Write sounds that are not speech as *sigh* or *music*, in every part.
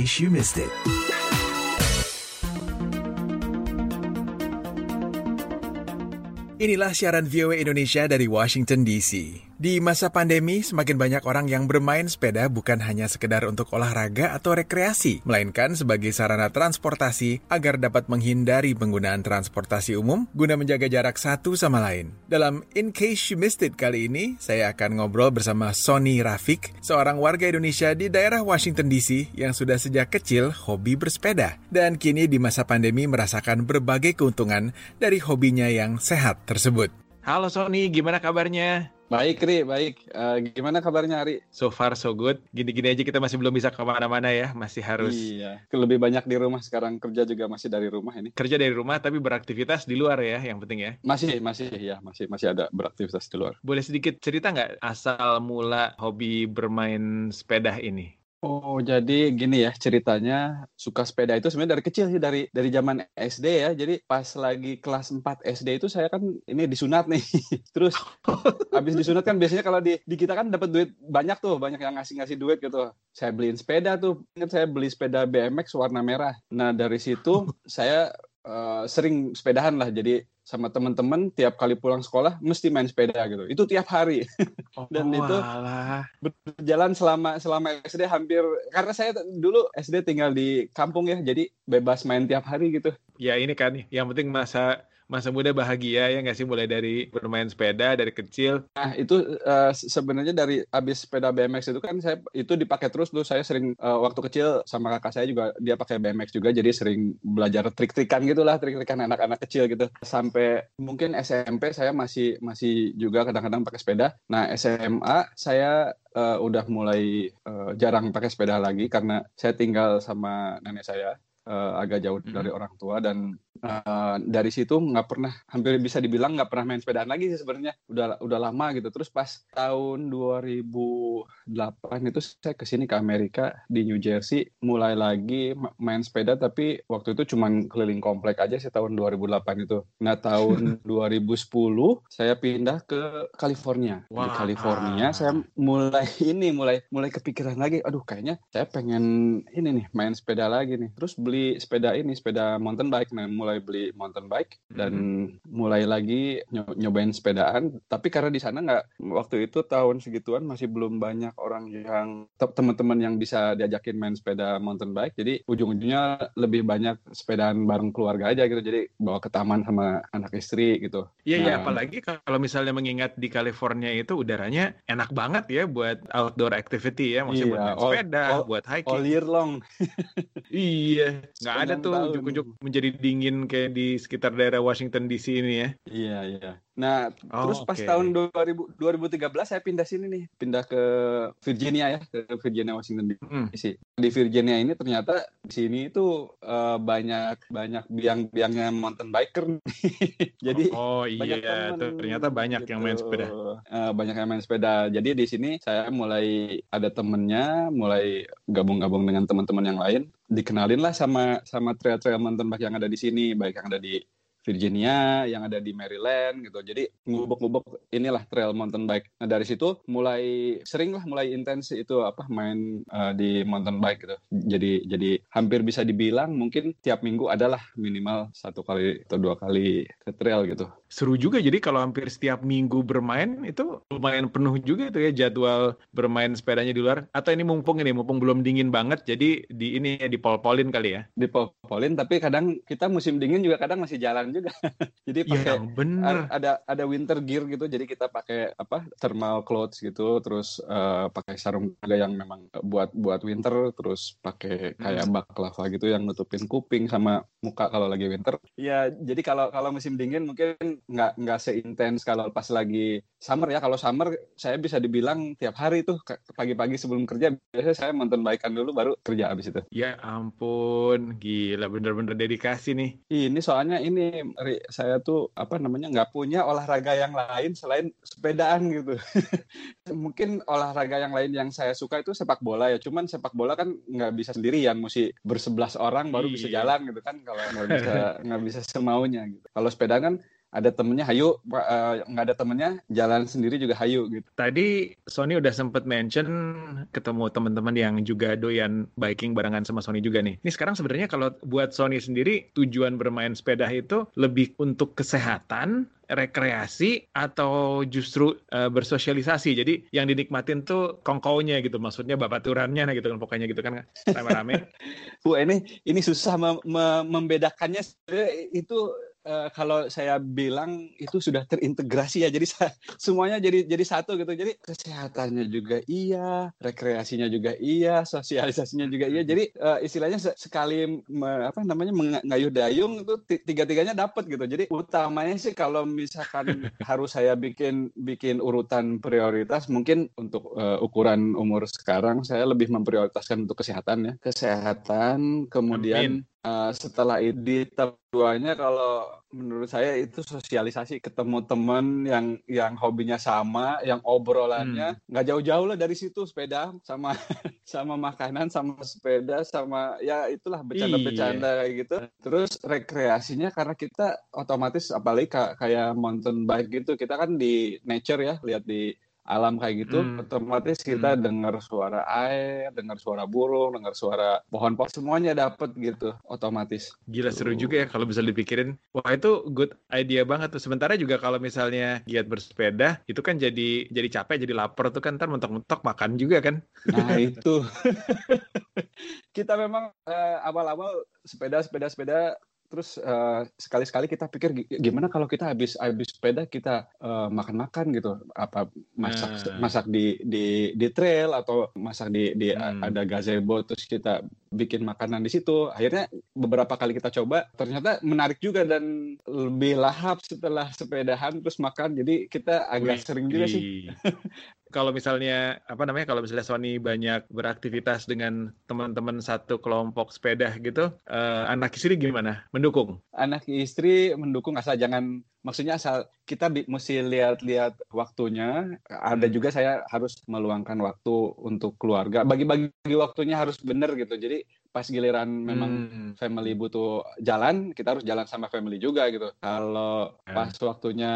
case you missed it. Inilah siaran VOA Indonesia dari Washington DC. Di masa pandemi, semakin banyak orang yang bermain sepeda bukan hanya sekedar untuk olahraga atau rekreasi, melainkan sebagai sarana transportasi agar dapat menghindari penggunaan transportasi umum guna menjaga jarak satu sama lain. Dalam In Case You Missed It kali ini, saya akan ngobrol bersama Sony Rafik, seorang warga Indonesia di daerah Washington DC yang sudah sejak kecil hobi bersepeda dan kini di masa pandemi merasakan berbagai keuntungan dari hobinya yang sehat tersebut. Halo Sony, gimana kabarnya? Baik, Ri, baik. Uh, gimana kabarnya, Ri? So far, so good. Gini-gini aja kita masih belum bisa ke mana-mana ya, masih harus... Iya, lebih banyak di rumah sekarang, kerja juga masih dari rumah ini. Kerja dari rumah, tapi beraktivitas di luar ya, yang penting ya? Masih, masih, ya, masih masih ada beraktivitas di luar. Boleh sedikit cerita nggak asal mula hobi bermain sepeda ini? Oh, jadi gini ya ceritanya suka sepeda itu sebenarnya dari kecil sih dari dari zaman SD ya. Jadi pas lagi kelas 4 SD itu saya kan ini disunat nih. *laughs* Terus habis disunat kan biasanya kalau di di kita kan dapat duit banyak tuh, banyak yang ngasih-ngasih duit gitu. Saya beliin sepeda tuh. Saya beli sepeda BMX warna merah. Nah, dari situ saya uh, sering sepedahan lah. Jadi sama teman-teman tiap kali pulang sekolah mesti main sepeda gitu. Itu tiap hari. *laughs* Dan Oh, itu alah. berjalan selama selama SD hampir karena saya dulu SD tinggal di kampung ya. Jadi bebas main tiap hari gitu. Ya ini kan, yang penting masa masa muda bahagia ya nggak sih mulai dari bermain sepeda dari kecil. Nah, itu se- sebenarnya dari habis sepeda BMX itu kan saya itu dipakai terus tuh. Saya sering eh, waktu kecil sama kakak saya juga dia pakai BMX juga jadi sering belajar trik-trikan gitulah, trik-trikan anak-anak kecil gitu. Sampai mungkin SMP saya masih masih juga kadang-kadang pakai sepeda. Nah, SMA saya eh, udah mulai eh, jarang pakai sepeda lagi karena saya tinggal sama nenek saya eh, agak jauh Mhm. dari orang tua dan eh, dari situ nggak pernah hampir bisa dibilang nggak pernah main sepedaan lagi sih sebenarnya. Udah udah lama gitu. Terus pas tahun 2008 itu saya ke sini ke Amerika di New Jersey mulai lagi ma- main sepeda tapi waktu itu cuman keliling komplek aja sih tahun 2008 itu. Nah tahun *laughs* 2010 saya pindah ke California. Di Wah. California saya mulai *laughs* ini mulai mulai kepikiran lagi. Aduh kayaknya saya pengen ini nih main sepeda lagi nih. Terus beli sepeda ini sepeda mountain bike nah mulai beli mountain bike dan mulai lagi nyo- nyobain sepedaan. Tapi karena di sana nggak waktu itu tahun segituan masih belum banyak orang yang te- teman-teman yang bisa diajakin main sepeda mountain bike. Jadi ujung-ujungnya lebih banyak sepedaan bareng keluarga aja gitu. Jadi bawa ke taman sama anak istri gitu. Iya iya Nah. apalagi kalau misalnya mengingat di California itu udaranya enak banget ya buat outdoor activity ya, maksudnya Iya, buat main all- sepeda, all- buat hiking. all year long. *laughs* Iya, nggak ada tuh ujuk-ujuk menjadi dingin kayak di sekitar daerah Washington DC ini ya. Iya, iya. Nah, Oh, terus pas oke. tahun 2000, 2013 saya pindah sini nih, pindah ke Virginia ya, ke Virginia Washington Hmm. DC. Di Virginia ini ternyata di sini itu eh, banyak banyak biang-biangnya mountain biker. *laughs* Jadi Oh banyak iya, temen tuh ternyata banyak yang main gitu. sepeda. Eh, banyak yang main sepeda. Jadi di sini saya mulai ada temennya, mulai gabung-gabung dengan teman-teman yang lain. Dikenalin lah sama sama trail-trail mountain bike yang ada di sini, baik yang ada di Virginia, yang ada di Maryland gitu. Jadi ngubek-ngubek inilah trail mountain bike. Nah dari situ mulai sering lah, mulai intens itu apa main eh, di mountain bike gitu. Jadi jadi hampir bisa dibilang mungkin tiap minggu adalah minimal satu kali atau dua kali ke trail gitu. Seru juga jadi kalau hampir setiap minggu bermain itu lumayan penuh juga itu ya jadwal bermain sepedanya di luar. Atau ini mumpung ini mumpung belum dingin banget jadi di ini ya dipol-polin kali ya. di Polin tapi kadang kita musim dingin juga kadang masih jalan juga. *laughs* Jadi pakai Iya, bener. ada ada winter gear gitu jadi kita pakai apa thermal clothes gitu terus eh, pakai sarung juga yang memang buat buat winter terus pakai kayak baklava gitu yang nutupin kuping sama muka kalau lagi winter. Ya jadi kalau kalau musim dingin mungkin nggak nggak seintens kalau pas lagi summer ya. Kalau summer saya bisa dibilang tiap hari tuh pagi-pagi sebelum kerja biasanya saya mountain bikean dulu baru kerja abis itu. Ya ampun, gila bener-bener dedikasi nih. Ini soalnya ini Ri, saya tuh apa namanya nggak punya olahraga yang lain selain sepedaan gitu. *laughs* Mungkin olahraga yang lain yang saya suka itu sepak bola ya. Cuman sepak bola kan nggak bisa sendirian, mesti bersebelas orang baru bisa Iya. jalan gitu kan. Kalau nggak bisa nggak bisa semaunya gitu. Kalau sepeda kan ada temennya hayu uh, nggak ada temennya jalan sendiri juga hayu gitu tadi Sony udah sempet mention ketemu teman-teman yang juga doyan biking barengan sama Sony juga nih ini sekarang sebenarnya kalau buat Sony sendiri tujuan bermain sepeda itu lebih untuk kesehatan rekreasi atau justru uh, bersosialisasi. Jadi yang dinikmatin tuh kongkonya gitu, maksudnya babaturannya nah gitu kan pokoknya gitu kan rame-rame. *laughs* Bu ini ini susah mem membedakannya itu uh, kalau saya bilang itu sudah terintegrasi ya. Jadi *laughs* semuanya jadi jadi satu gitu. Jadi kesehatannya juga iya rekreasinya juga iya sosialisasinya juga iya. Jadi uh, istilahnya sekali me, apa namanya mengayuh dayung itu tiga tiganya dapat gitu. Jadi utamanya sih kalau misalkan *laughs* harus saya bikin bikin urutan prioritas mungkin untuk uh, ukuran umur sekarang saya lebih memprioritaskan untuk kesehatan ya. Kesehatan kemudian Amin uh, setelah itu di keduanya kalau menurut saya itu sosialisasi ketemu temen yang yang hobinya sama, yang obrolannya hmm. nggak hmm. jauh-jauh lah dari situ sepeda sama *laughs* sama makanan sama sepeda sama ya itulah bercanda-bercanda kayak gitu. Terus rekreasinya karena kita otomatis apalagi kayak mountain bike gitu kita kan di nature ya lihat di alam kayak gitu, hmm. otomatis kita hmm. dengar suara air, dengar suara burung, dengar suara pohon-pohon, semuanya dapat gitu, otomatis. Gila seru juga ya kalau bisa dipikirin. Wah itu good idea banget tuh. Sementara juga kalau misalnya giat bersepeda, itu kan jadi jadi capek, jadi lapar tuh kan ntar mentok-mentok makan juga kan. Nah *laughs* itu. *laughs* kita memang uh, awal-awal sepeda, sepeda, sepeda terus uh, sekali-sekali kita pikir gimana kalau kita habis habis sepeda kita uh, makan-makan gitu apa masak nah. masak di di di trail atau masak di di hmm. ada gazebo terus kita bikin makanan di situ. Akhirnya beberapa kali kita coba ternyata menarik juga dan lebih lahap setelah sepedahan terus makan. Jadi kita agak Wih, sering juga sih. *laughs* kalau misalnya apa namanya kalau misalnya Sony banyak beraktivitas dengan teman-teman satu kelompok sepeda gitu uh, anak istri gimana? Mendukung? Anak istri mendukung asal jangan maksudnya asal kita mesti lihat-lihat waktunya ada juga saya harus meluangkan waktu untuk keluarga bagi-bagi waktunya harus benar gitu jadi pas giliran memang hmm. family butuh jalan, kita harus jalan sama family juga gitu. Kalau yeah. pas waktunya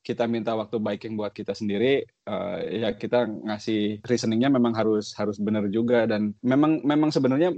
kita minta waktu biking buat kita sendiri, uh, ya kita ngasih reasoningnya memang harus harus benar juga dan memang memang sebenarnya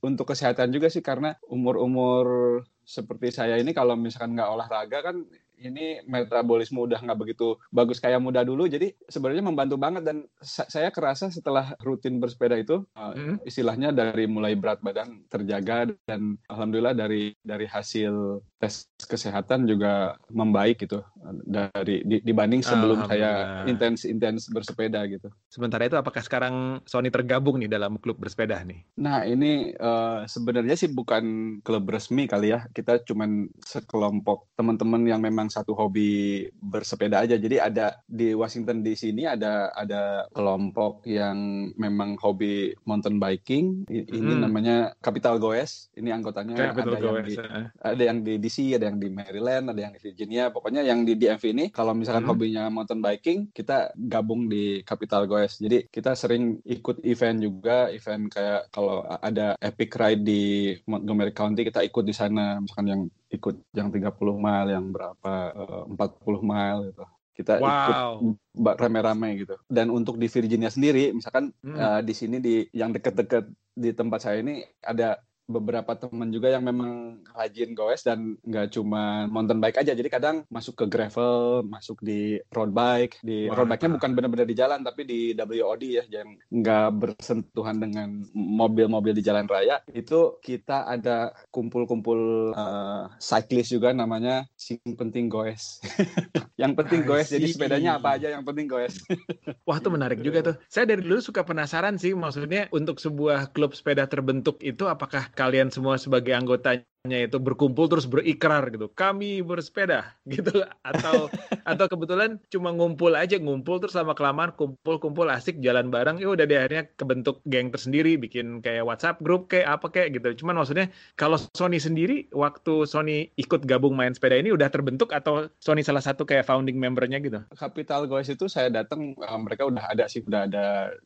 untuk kesehatan juga sih karena umur-umur seperti saya ini kalau misalkan nggak olahraga kan ini metabolisme udah nggak begitu bagus kayak muda dulu jadi sebenarnya membantu banget dan saya kerasa setelah rutin bersepeda itu hmm. istilahnya dari mulai berat badan terjaga dan alhamdulillah dari dari hasil tes kesehatan juga membaik gitu dari di, dibanding sebelum saya intens intens bersepeda gitu. Sementara itu apakah sekarang Sony tergabung nih dalam klub bersepeda nih? Nah ini uh, sebenarnya sih bukan klub resmi kali ya kita cuman sekelompok teman-teman yang memang memang satu hobi bersepeda aja. Jadi ada di Washington di sini ada ada kelompok yang memang hobi mountain biking. Ini hmm. namanya Capital Goes. Ini anggotanya Capital ada Goes, yang di, uh. ada yang di DC, ada yang di Maryland, ada yang di Virginia. Pokoknya yang di DMV ini kalau misalkan hmm. hobinya mountain biking, kita gabung di Capital Goes. Jadi kita sering ikut event juga, event kayak kalau ada epic ride di Montgomery County kita ikut di sana. Misalkan yang ikut yang 30 mile, yang berapa uh, eh, 40 mile gitu. Kita wow. ikut rame-rame gitu. Dan untuk di Virginia sendiri, misalkan hmm. uh, di sini di yang deket-deket di tempat saya ini ada beberapa teman juga yang memang rajin goes dan nggak cuma mountain bike aja. Jadi kadang masuk ke gravel masuk di road bike. Di Wah, road bike-nya bukan benar-benar di jalan tapi di WOD ya yang nggak bersentuhan dengan mobil-mobil di jalan raya. Itu kita ada kumpul-kumpul uh, cyclist juga namanya sing penting goes *laughs* yang penting goes jadi sepedanya apa aja yang penting goes *laughs* Wah tuh menarik juga tuh. Saya dari dulu suka penasaran sih maksudnya untuk sebuah klub sepeda terbentuk itu apakah kalian semua sebagai anggotanya itu berkumpul terus berikrar gitu. Kami bersepeda *laughs* gitu. Atau *laughs* atau kebetulan cuma ngumpul aja ngumpul terus sama kelamaan kumpul kumpul asik jalan bareng. Ya udah di akhirnya kebentuk geng tersendiri bikin kayak WhatsApp grup kayak apa kayak gitu. Cuman maksudnya kalau Sony sendiri waktu Sony ikut gabung main sepeda ini udah terbentuk atau Sony salah satu kayak founding membernya gitu? Capital Goes itu saya datang eh, mereka udah ada sih udah ada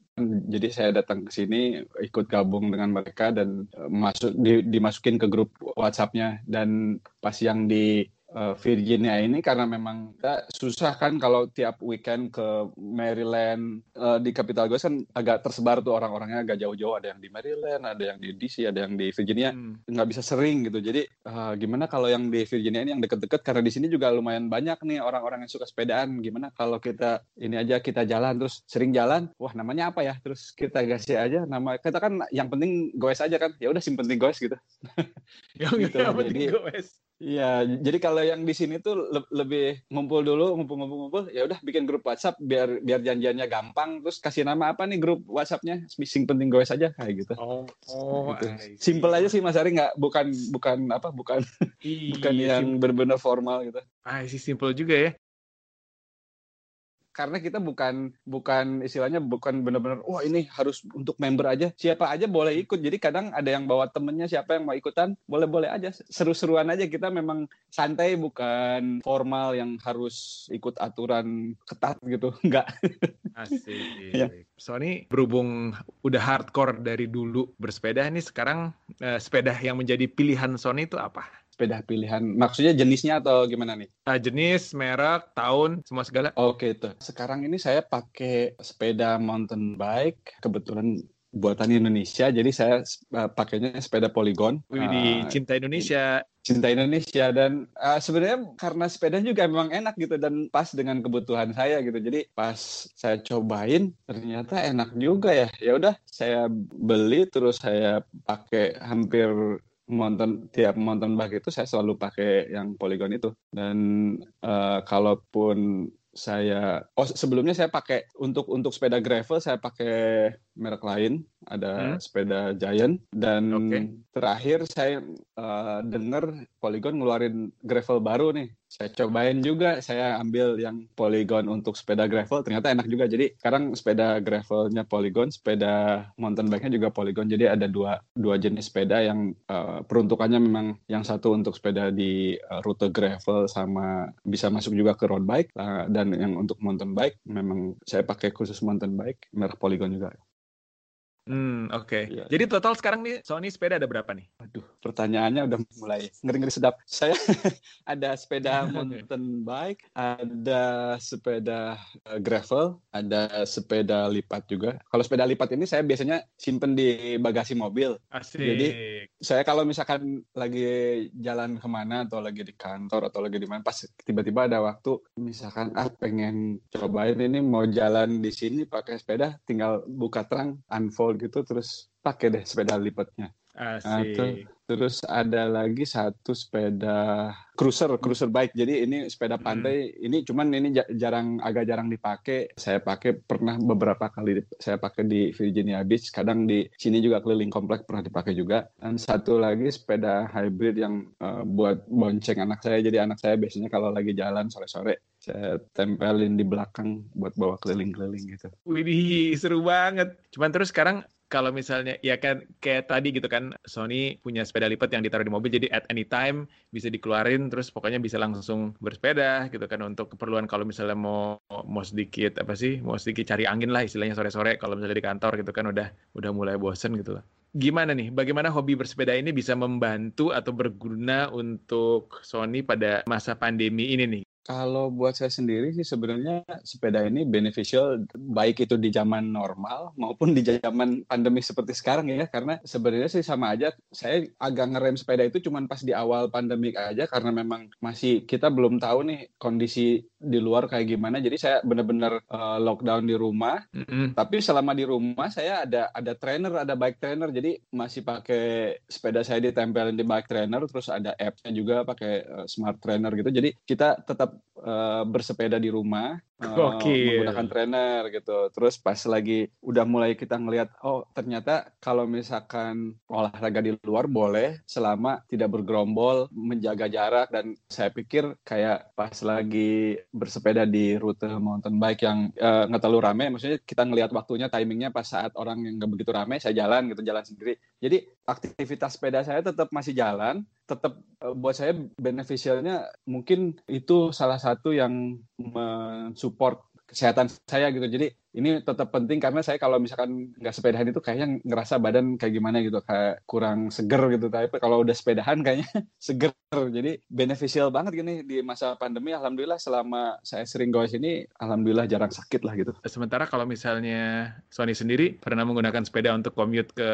jadi saya datang ke sini ikut gabung dengan mereka dan eh, masuk di, dimasukin ke grup WhatsAppnya. Dan pas yang di uh, Virginia ini karena memang ya, susah kan kalau tiap weekend ke Maryland uh, di Capital Ghost kan agak tersebar tuh orang-orangnya agak jauh-jauh. Ada yang di Maryland ada yang di DC ada yang di Virginia. Hmm. nggak bisa sering gitu. Jadi uh, gimana kalau yang di Virginia ini yang deket-deket? Karena di sini juga lumayan banyak nih orang-orang yang suka sepedaan. Gimana kalau kita ini aja kita jalan terus sering jalan? Wah namanya apa ya? Terus kita kasih aja nama. Kita kan yang penting goes aja kan? Ya udah simpen penting goes gitu. *laughs* Yang, gitu. yang penting goes Iya, jadi kalau yang di sini tuh le lebih ngumpul dulu, ngumpul-ngumpul-ngumpul, ya udah bikin grup WhatsApp biar biar janjiannya gampang, terus kasih nama apa nih grup WhatsAppnya, sing penting gue saja kayak gitu. Oh, oh gitu. simple aja sih Mas Ari nggak bukan bukan apa bukan iya, bukan yang benar-benar formal gitu. Ah, sih simple juga ya karena kita bukan bukan istilahnya bukan benar-benar wah ini harus untuk member aja. Siapa aja boleh ikut. Jadi kadang ada yang bawa temennya siapa yang mau ikutan boleh-boleh aja. Seru-seruan aja. Kita memang santai bukan formal yang harus ikut aturan ketat gitu. *laughs* Enggak asik. Ya. Sony berhubung udah hardcore dari dulu bersepeda ini sekarang eh, sepeda yang menjadi pilihan Sony itu apa sepeda pilihan. Maksudnya jenisnya atau gimana nih? Uh, jenis, merek, tahun, semua segala. Oke itu. Sekarang ini saya pakai sepeda mountain bike. Kebetulan buatan Indonesia, jadi saya uh, pakainya sepeda Polygon. Wih, di uh, cinta Indonesia. Cinta Indonesia dan uh, sebenarnya karena sepeda juga memang enak gitu dan pas dengan kebutuhan saya gitu. Jadi pas saya cobain ternyata enak juga ya. Ya udah saya beli terus saya pakai hampir mountain tiap mountain bike itu saya selalu pakai yang polygon itu dan uh, kalaupun saya oh sebelumnya saya pakai untuk untuk sepeda gravel saya pakai merek lain ada hmm? sepeda Giant dan okay. terakhir saya uh, dengar Polygon ngeluarin gravel baru nih saya cobain juga saya ambil yang Polygon untuk sepeda gravel ternyata enak juga. Jadi sekarang sepeda gravelnya Polygon sepeda mountain bike-nya juga Polygon. Jadi ada dua dua jenis sepeda yang uh, peruntukannya memang yang satu untuk sepeda di uh, rute gravel sama bisa masuk juga ke road bike uh, dan yang untuk mountain bike memang saya pakai khusus mountain bike merek Polygon juga Hmm, oke. Okay. Ya. Jadi total sekarang nih Sony sepeda ada berapa nih? Aduh, pertanyaannya udah mulai ngeri-ngeri sedap. Saya *laughs* ada sepeda *laughs* mountain bike, ada sepeda uh, gravel, ada sepeda lipat juga. Kalau sepeda lipat ini saya biasanya simpen di bagasi mobil. Asik. Jadi saya kalau misalkan lagi jalan ke mana atau lagi di kantor atau lagi di mana, pas tiba-tiba ada waktu, misalkan ah pengen cobain ini mau jalan di sini pakai sepeda, tinggal buka terang, unfold gitu terus pakai deh sepeda lipatnya. Asik. Nah, terus ada lagi satu sepeda cruiser, cruiser bike. Jadi ini sepeda pantai. Hmm. Ini cuman ini jarang agak jarang dipakai. Saya pakai pernah beberapa kali saya pakai di Virginia Beach. Kadang di sini juga keliling komplek pernah dipakai juga. Dan satu lagi sepeda hybrid yang uh, buat bonceng anak saya. Jadi anak saya biasanya kalau lagi jalan sore-sore saya tempelin di belakang buat bawa keliling-keliling gitu. Wih, seru banget. Cuman terus sekarang kalau misalnya ya kan kayak tadi gitu kan Sony punya sepeda lipat yang ditaruh di mobil jadi at any time bisa dikeluarin terus pokoknya bisa langsung bersepeda gitu kan untuk keperluan kalau misalnya mau mau sedikit apa sih mau sedikit cari angin lah istilahnya sore-sore kalau misalnya di kantor gitu kan udah udah mulai bosen gitu lah. Gimana nih, bagaimana hobi bersepeda ini bisa membantu atau berguna untuk Sony pada masa pandemi ini nih? Kalau buat saya sendiri sih sebenarnya sepeda ini beneficial baik itu di zaman normal maupun di zaman pandemi seperti sekarang ya. Karena sebenarnya sih sama aja saya agak ngerem sepeda itu cuma pas di awal pandemik aja karena memang masih kita belum tahu nih kondisi di luar kayak gimana. Jadi saya benar-benar uh, lockdown di rumah. Mm-hmm. tapi selama di rumah saya ada ada trainer ada bike trainer. Jadi masih pakai sepeda saya ditempelin di bike trainer. Terus ada appsnya juga pakai uh, smart trainer gitu. Jadi kita tetap uh, bersepeda di rumah uh, menggunakan trainer gitu. Terus pas lagi udah mulai kita ngelihat oh ternyata kalau misalkan olahraga di luar boleh selama tidak bergerombol, menjaga jarak dan saya pikir kayak pas lagi bersepeda di rute mountain bike yang uh, nggak terlalu rame, maksudnya kita ngelihat waktunya timingnya pas saat orang yang nggak begitu rame, saya jalan gitu jalan sendiri. Jadi aktivitas sepeda saya tetap masih jalan, tetap uh, buat saya beneficialnya mungkin itu salah satu yang mensupport kesehatan saya gitu. Jadi ini tetap penting karena saya kalau misalkan nggak sepedahan itu kayaknya ngerasa badan kayak gimana gitu kayak kurang seger gitu. Tapi kalau udah sepedahan kayaknya *laughs* seger. Jadi beneficial banget gini di masa pandemi. Alhamdulillah selama saya sering goes ini alhamdulillah jarang sakit lah gitu. Sementara kalau misalnya Sony sendiri pernah menggunakan sepeda untuk commute ke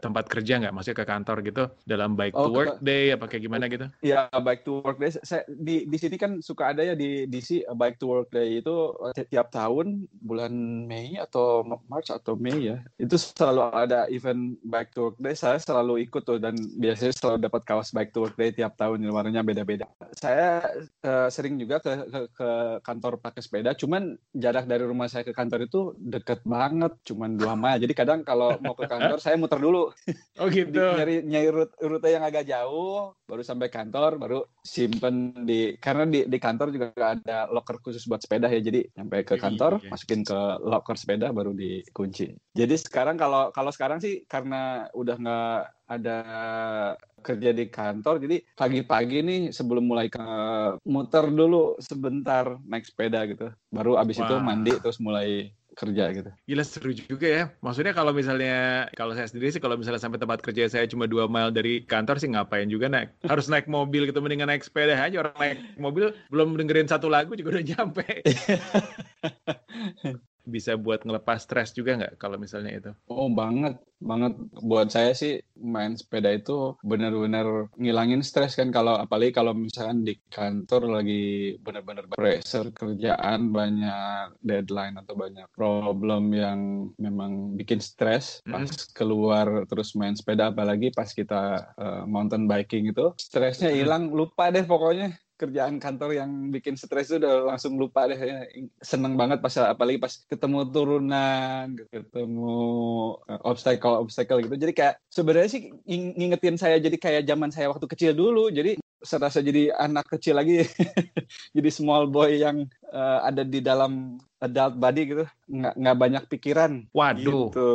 tempat kerja nggak? Maksudnya ke kantor gitu? Dalam bike oh, to work day apa kayak gimana gitu? Ya bike to work day. Saya di di sini kan suka ada ya di DC bike to work day itu tiap tahun bulan Mei atau March atau Mei ya itu selalu ada event bike to work day. Saya selalu ikut tuh dan biasanya selalu dapat kaos bike to work day tiap tahun warnanya beda-beda. Saya uh, sering juga ke, ke ke kantor pakai sepeda cuman jarak dari rumah saya ke kantor itu deket banget cuman dua mile jadi kadang kalau mau ke kantor saya muter dulu. Oh gitu. Nyari nyari rute, rute yang agak jauh baru sampai kantor baru simpen di karena di di kantor juga ada locker khusus buat sepeda ya. Jadi sampai ke kantor masukin ke locker sepeda baru dikunci. Jadi sekarang kalau kalau sekarang sih karena udah nggak ada kerja di kantor, jadi pagi-pagi nih sebelum mulai ke muter dulu sebentar naik sepeda gitu. Baru abis wow. itu mandi terus mulai kerja gitu. Gila seru juga ya. Maksudnya kalau misalnya kalau saya sendiri sih kalau misalnya sampai tempat kerja saya cuma dua mile dari kantor sih ngapain juga naik. Harus naik mobil gitu mendingan naik sepeda aja orang naik mobil belum dengerin satu lagu juga udah nyampe. *laughs* bisa buat ngelepas stres juga nggak kalau misalnya itu? Oh banget, banget. Buat saya sih main sepeda itu benar-benar ngilangin stres kan kalau apalagi kalau misalkan di kantor lagi benar-benar pressure kerjaan banyak deadline atau banyak problem yang memang bikin stres pas mm-hmm. keluar terus main sepeda apalagi pas kita uh, mountain biking itu stresnya hilang lupa deh pokoknya kerjaan kantor yang bikin stres itu udah langsung lupa deh ya. seneng banget pas apalagi pas ketemu turunan ketemu uh, obstacle obstacle gitu jadi kayak sebenarnya sih ngingetin saya jadi kayak zaman saya waktu kecil dulu jadi serasa jadi anak kecil lagi *laughs* jadi small boy yang uh, ada di dalam adult body gitu nggak nggak banyak pikiran waduh gitu.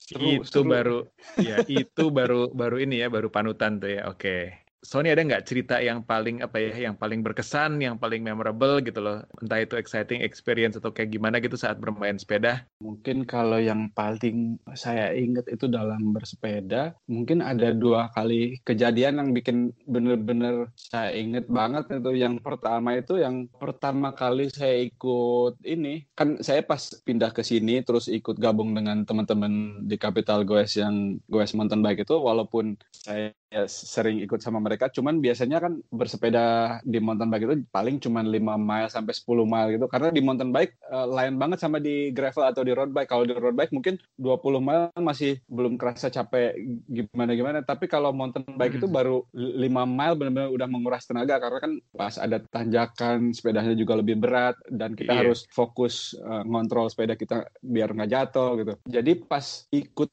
seru, itu seru. baru ya itu baru baru ini ya baru panutan tuh ya oke okay. Sony ada nggak cerita yang paling apa ya, yang paling berkesan, yang paling memorable gitu loh, entah itu exciting experience atau kayak gimana gitu saat bermain sepeda? Mungkin kalau yang paling saya ingat itu dalam bersepeda, mungkin ada dua kali kejadian yang bikin bener-bener saya inget banget itu. Yang pertama itu yang pertama kali saya ikut ini, kan saya pas pindah ke sini terus ikut gabung dengan teman-teman di Capital Goes yang Goes mountain bike itu, walaupun saya ya sering ikut sama mereka. Cuman biasanya kan bersepeda di mountain bike itu paling cuman 5 mile sampai 10 mile gitu. Karena di mountain bike uh, lain banget sama di gravel atau di road bike. Kalau di road bike mungkin 20 mile masih belum kerasa capek gimana gimana. Tapi kalau mountain bike hmm. itu baru 5 mile benar-benar udah menguras tenaga. Karena kan pas ada tanjakan sepedanya juga lebih berat. Dan kita yeah. harus fokus uh, ngontrol sepeda kita biar nggak jatuh gitu. Jadi pas ikut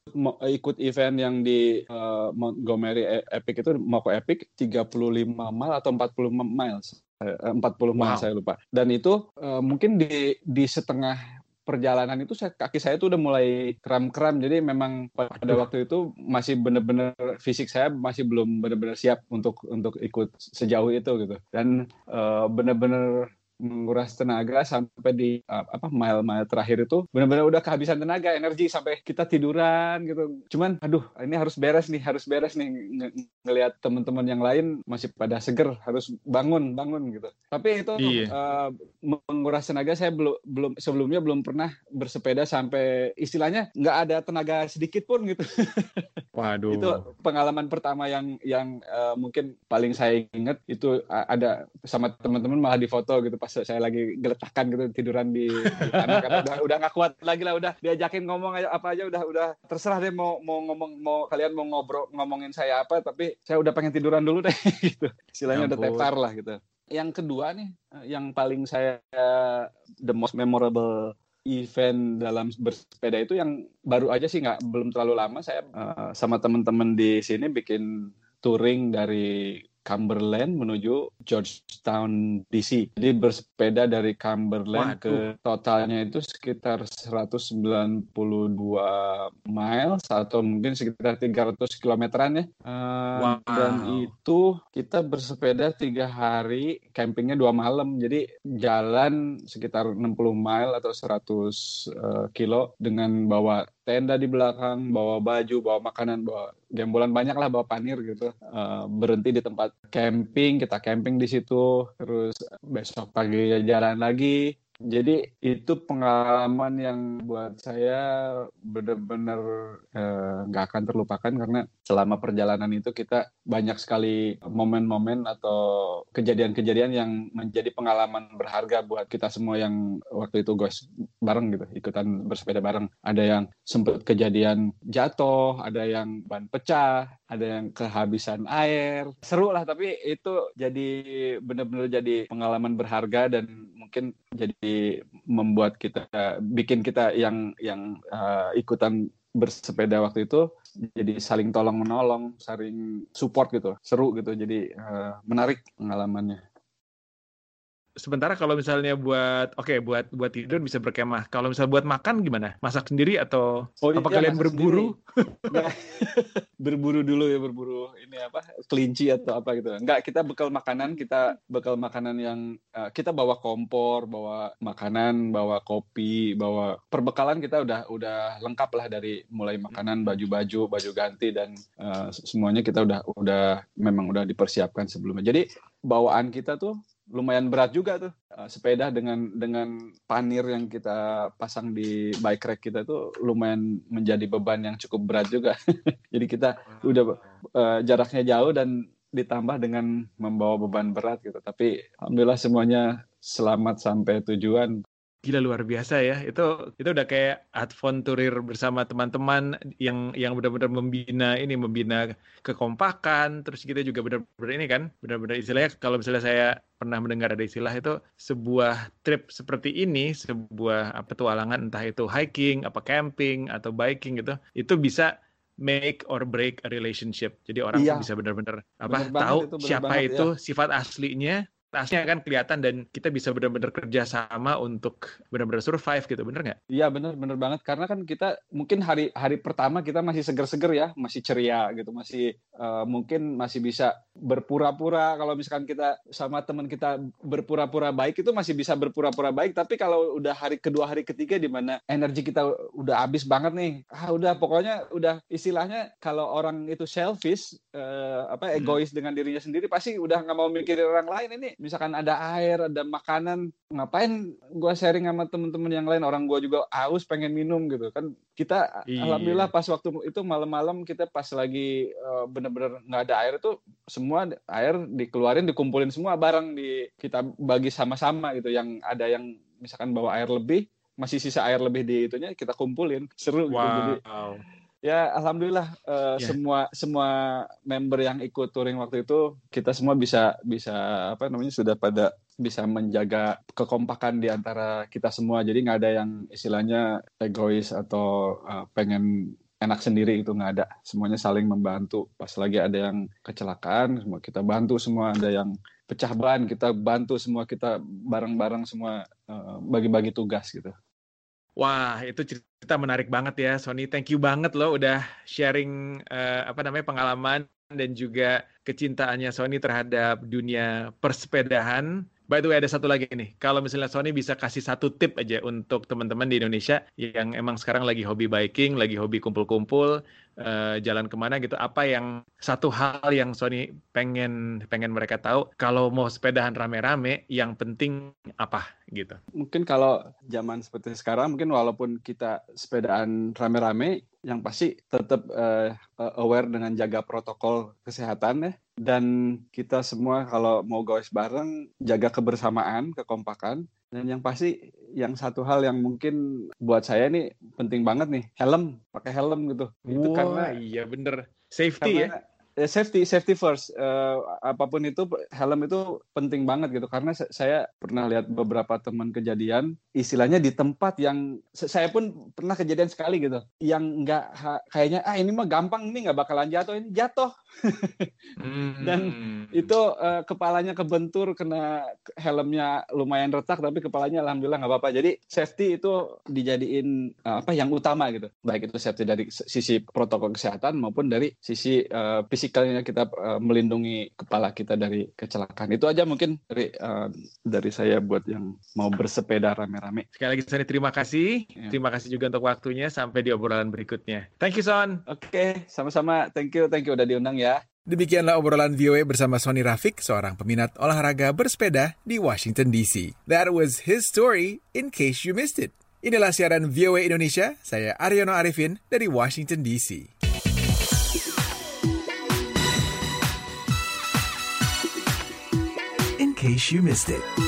ikut event yang di uh, Montgomery Epic itu mau ke Epic 35 mile atau 40 miles. 40 wow. miles saya lupa. Dan itu uh, mungkin di di setengah perjalanan itu saya, kaki saya tuh udah mulai kram-kram jadi memang pada waktu itu masih benar-benar fisik saya masih belum benar-benar siap untuk untuk ikut sejauh itu gitu dan uh, benar-benar menguras tenaga sampai di uh, apa mile-mile terakhir itu benar-benar udah kehabisan tenaga energi sampai kita tiduran gitu cuman aduh ini harus beres nih harus beres nih ng ngelihat teman-teman yang lain masih pada seger harus bangun bangun gitu tapi itu iya. uh, menguras tenaga saya belum belum sebelumnya belum pernah bersepeda sampai istilahnya nggak ada tenaga sedikit pun gitu *laughs* Waduh. itu pengalaman pertama yang yang uh, mungkin paling saya ingat itu ada sama teman-teman malah di foto gitu pas saya lagi geletakkan gitu tiduran di, di tanah. Karena udah udah nggak kuat lagi lah udah diajakin ngomong aja apa aja udah udah terserah deh mau mau ngomong mau kalian mau ngobrol ngomongin saya apa tapi saya udah pengen tiduran dulu deh *laughs* gitu. Istilahnya udah tepar lah gitu. Yang kedua nih yang paling saya the most memorable event dalam bersepeda itu yang baru aja sih nggak belum terlalu lama saya uh, sama teman-teman di sini bikin touring dari Cumberland menuju Georgetown DC. Jadi bersepeda dari Cumberland Waduh. ke totalnya itu sekitar 192 miles atau mungkin sekitar 300 kilometeran ya. Uh, wow. Dan itu kita bersepeda tiga hari, campingnya dua malam. Jadi jalan sekitar 60 mile atau 100 uh, kilo dengan bawa tenda di belakang, bawa baju, bawa makanan, bawa gembolan banyak lah, bawa panir gitu. Uh, berhenti di tempat camping, kita camping di situ, terus besok pagi jalan lagi, jadi itu pengalaman yang buat saya benar-benar eh, nggak eh, akan terlupakan karena selama perjalanan itu kita banyak sekali momen-momen atau kejadian-kejadian yang menjadi pengalaman berharga buat kita semua yang waktu itu guys bareng gitu ikutan bersepeda bareng. Ada yang sempat kejadian jatuh, ada yang ban pecah, ada yang kehabisan air. Seru lah tapi itu jadi benar-benar jadi pengalaman berharga dan mungkin jadi membuat kita bikin kita yang yang uh, ikutan bersepeda waktu itu jadi saling tolong menolong, saling support gitu, seru gitu, jadi uh, menarik pengalamannya sementara kalau misalnya buat oke okay, buat buat tidur bisa berkemah. Kalau misalnya buat makan gimana? Masak sendiri atau oh, apa iya, kalian *laughs* berburu? berburu dulu ya berburu ini apa kelinci atau apa gitu. Enggak, kita bekal makanan, kita bekal makanan yang uh, kita bawa kompor, bawa makanan, bawa kopi, bawa perbekalan kita udah udah lengkap lah dari mulai makanan, baju-baju, baju ganti dan uh, semuanya kita udah udah memang udah dipersiapkan sebelumnya. Jadi bawaan kita tuh lumayan berat juga tuh uh, sepeda dengan dengan panir yang kita pasang di bike rack kita tuh lumayan menjadi beban yang cukup berat juga. *laughs* Jadi kita udah uh, jaraknya jauh dan ditambah dengan membawa beban berat gitu. Tapi alhamdulillah semuanya selamat sampai tujuan gila luar biasa ya itu itu udah kayak adventurir bersama teman-teman yang yang benar-benar membina ini membina kekompakan terus kita juga benar-benar ini kan benar-benar istilahnya kalau misalnya saya pernah mendengar ada istilah itu sebuah trip seperti ini sebuah petualangan entah itu hiking apa camping atau biking gitu itu bisa make or break a relationship. Jadi orang iya. tuh bisa benar-benar apa tahu itu, siapa banget, itu ya. sifat aslinya tasnya kan kelihatan dan kita bisa benar-benar kerja sama untuk benar-benar survive gitu bener nggak? Iya bener bener banget karena kan kita mungkin hari hari pertama kita masih seger-seger ya masih ceria gitu masih uh, mungkin masih bisa berpura-pura kalau misalkan kita sama teman kita berpura-pura baik itu masih bisa berpura-pura baik tapi kalau udah hari kedua hari ketiga di mana energi kita udah habis banget nih ah udah pokoknya udah istilahnya kalau orang itu selfish uh, apa hmm. egois hmm. dengan dirinya sendiri pasti udah nggak mau mikirin orang lain ini misalkan ada air, ada makanan, ngapain gue sharing sama temen-temen yang lain? Orang gue juga aus pengen minum gitu kan. Kita iya. alhamdulillah pas waktu itu malam-malam kita pas lagi uh, bener-bener nggak ada air itu semua air dikeluarin, dikumpulin semua barang di kita bagi sama-sama gitu. Yang ada yang misalkan bawa air lebih, masih sisa air lebih di itunya kita kumpulin. Seru wow. gitu. Jadi ya alhamdulillah uh, eh, yeah. semua semua member yang ikut touring waktu itu kita semua bisa bisa apa namanya sudah pada bisa menjaga kekompakan di antara kita semua. Jadi nggak ada yang istilahnya egois atau uh, pengen enak sendiri itu nggak ada. Semuanya saling membantu. Pas lagi ada yang kecelakaan semua kita bantu semua. Ada yang pecah ban kita bantu semua kita bareng-bareng semua eh, bagi-bagi uh, tugas gitu Wah, itu cerita menarik banget ya, Sony. Thank you banget loh udah sharing uh, apa namanya pengalaman dan juga kecintaannya Sony terhadap dunia persepedahan. By the way, ada satu lagi nih. Kalau misalnya Sony bisa kasih satu tip aja untuk teman-teman di Indonesia yang emang sekarang lagi hobi biking, lagi hobi kumpul-kumpul, uh, jalan ke mana gitu apa yang satu hal yang Sony pengen pengen mereka tahu kalau mau sepedahan rame-rame yang penting apa gitu mungkin kalau zaman seperti sekarang mungkin walaupun kita sepedaan rame-rame yang pasti tetap uh, aware dengan jaga protokol kesehatan ya dan kita semua kalau mau gawes bareng jaga kebersamaan kekompakan dan yang pasti yang satu hal yang mungkin buat saya nih penting banget nih, helm, pakai helm gitu. Itu karena iya bener. Safety karena, ya. Eh, safety safety first. Uh, apa pun itu helm itu penting banget gitu. Karena saya pernah lihat beberapa teman kejadian istilahnya di tempat yang saya pun pernah kejadian sekali gitu. Yang nggak kayaknya ah ini mah gampang ini nggak bakalan jatuh ini jatuh dan hmm. itu uh, kepalanya kebentur kena helmnya lumayan retak tapi kepalanya alhamdulillah nggak apa-apa jadi safety itu dijadiin uh, apa yang utama gitu baik itu safety dari sisi protokol kesehatan maupun dari sisi uh, fisikalnya kita uh, melindungi kepala kita dari kecelakaan. Itu aja mungkin dari uh, dari saya buat yang mau bersepeda rame-rame. Sekali lagi Sony terima kasih. Ya. Terima kasih juga untuk waktunya sampai di obrolan berikutnya. Thank you Son. Oke, okay, sama-sama. Thank you, thank you udah diundang ya. Demikianlah obrolan VOA bersama Sony Rafik, seorang peminat olahraga bersepeda di Washington DC. That was his story in case you missed it. Inilah siaran VOA Indonesia, saya Aryono Arifin dari Washington DC. case you missed it.